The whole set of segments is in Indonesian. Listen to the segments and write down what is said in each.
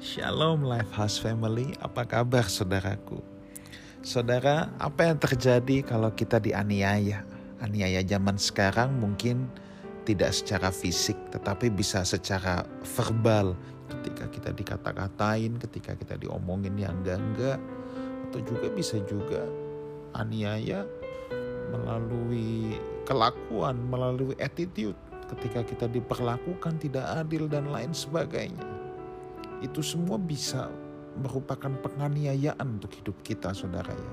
Shalom Lifehouse Family, apa kabar saudaraku? Saudara, apa yang terjadi kalau kita dianiaya? Aniaya zaman sekarang mungkin tidak secara fisik, tetapi bisa secara verbal. Ketika kita dikata-katain, ketika kita diomongin yang enggak-enggak, atau juga bisa juga aniaya melalui kelakuan, melalui attitude, ketika kita diperlakukan tidak adil dan lain sebagainya itu semua bisa merupakan penganiayaan untuk hidup kita saudara ya.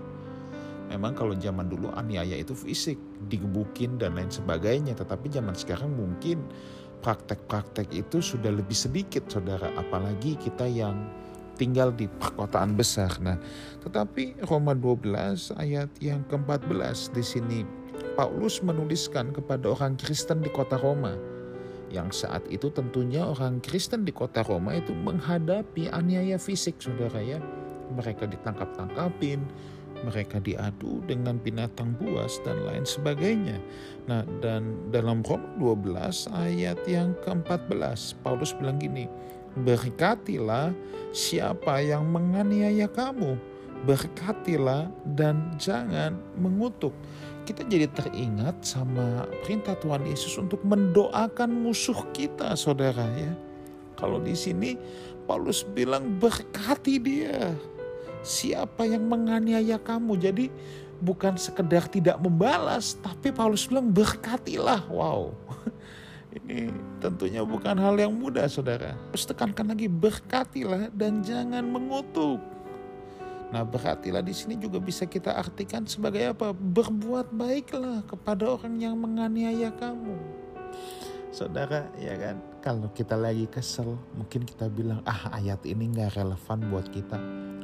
Memang kalau zaman dulu aniaya itu fisik, digebukin dan lain sebagainya. Tetapi zaman sekarang mungkin praktek-praktek itu sudah lebih sedikit saudara. Apalagi kita yang tinggal di perkotaan besar. Nah, tetapi Roma 12 ayat yang ke-14 di sini Paulus menuliskan kepada orang Kristen di kota Roma yang saat itu tentunya orang Kristen di kota Roma itu menghadapi aniaya fisik saudara ya. Mereka ditangkap-tangkapin, mereka diadu dengan binatang buas dan lain sebagainya. Nah dan dalam Roma 12 ayat yang ke-14 Paulus bilang gini, berkatilah siapa yang menganiaya kamu, berkatilah dan jangan mengutuk kita jadi teringat sama perintah Tuhan Yesus untuk mendoakan musuh kita, saudara ya. Kalau di sini Paulus bilang berkati dia. Siapa yang menganiaya kamu? Jadi bukan sekedar tidak membalas, tapi Paulus bilang berkatilah. Wow. Ini tentunya bukan hal yang mudah, saudara. Terus tekankan lagi berkatilah dan jangan mengutuk. Nah, berhatilah di sini juga bisa kita artikan sebagai apa? Berbuat baiklah kepada orang yang menganiaya kamu. Saudara, ya kan? Kalau kita lagi kesel, mungkin kita bilang, ah ayat ini nggak relevan buat kita.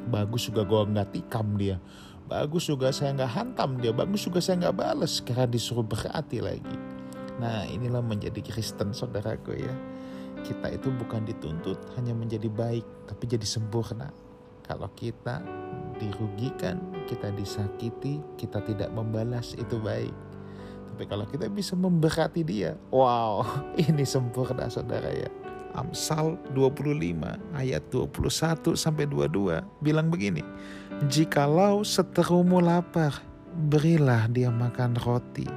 Bagus juga gue nggak tikam dia. Bagus juga saya nggak hantam dia. Bagus juga saya nggak balas karena disuruh berhati lagi. Nah, inilah menjadi Kristen saudaraku ya. Kita itu bukan dituntut hanya menjadi baik, tapi jadi sempurna. Kalau kita dirugikan, kita disakiti, kita tidak membalas itu baik. Tapi kalau kita bisa memberkati dia, wow, ini sempurna saudara ya. Amsal 25 ayat 21 sampai 22 bilang begini. Jikalau seterumu lapar, berilah dia makan roti.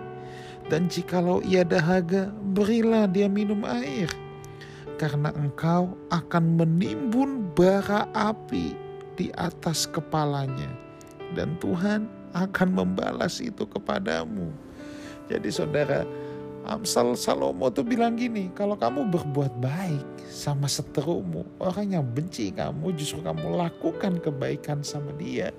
Dan jikalau ia dahaga, berilah dia minum air. Karena engkau akan menimbun bara api di atas kepalanya, dan Tuhan akan membalas itu kepadamu. Jadi, saudara, Amsal Salomo tuh bilang gini, kalau kamu berbuat baik sama seterumu, orang yang benci kamu, justru kamu lakukan kebaikan sama dia.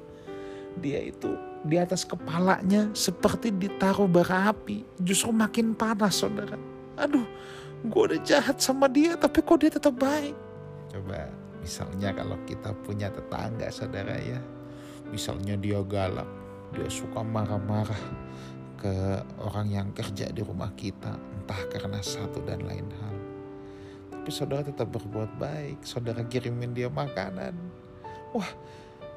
Dia itu di atas kepalanya seperti ditaruh bara api, justru makin panas saudara. Aduh, gue udah jahat sama dia, tapi kok dia tetap baik. Coba Misalnya kalau kita punya tetangga saudara ya, misalnya dia galak, dia suka marah-marah ke orang yang kerja di rumah kita, entah karena satu dan lain hal. Tapi saudara tetap berbuat baik, saudara kirimin dia makanan. Wah,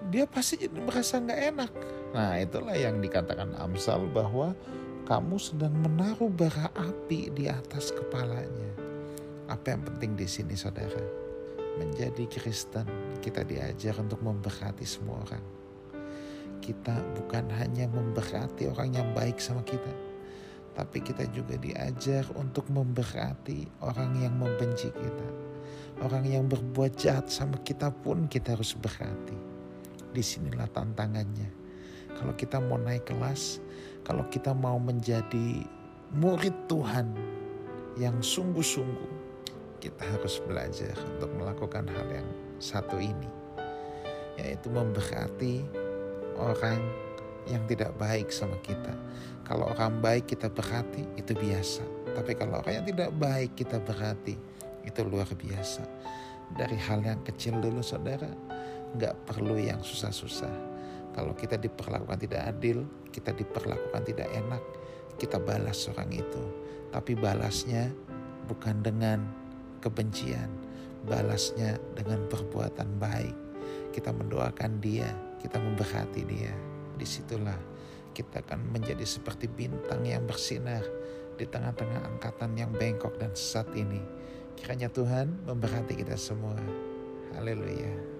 dia pasti jadi merasa nggak enak. Nah itulah yang dikatakan Amsal bahwa kamu sedang menaruh bara api di atas kepalanya. Apa yang penting di sini saudara? Menjadi Kristen, kita diajar untuk memberkati semua orang. Kita bukan hanya memberkati orang yang baik sama kita, tapi kita juga diajar untuk memberkati orang yang membenci kita. Orang yang berbuat jahat sama kita pun kita harus berkati. Di sinilah tantangannya. Kalau kita mau naik kelas, kalau kita mau menjadi murid Tuhan yang sungguh-sungguh, kita harus belajar untuk melakukan hal yang satu ini, yaitu memberkati orang yang tidak baik sama kita. Kalau orang baik kita berhati itu biasa, tapi kalau orang yang tidak baik kita berhati itu luar biasa. Dari hal yang kecil dulu saudara, nggak perlu yang susah-susah. Kalau kita diperlakukan tidak adil, kita diperlakukan tidak enak, kita balas orang itu. Tapi balasnya bukan dengan kebencian, balasnya dengan perbuatan baik. Kita mendoakan dia, kita memberkati dia. Di situlah kita akan menjadi seperti bintang yang bersinar di tengah-tengah angkatan yang bengkok dan sesat ini. Kiranya Tuhan memberkati kita semua. Haleluya.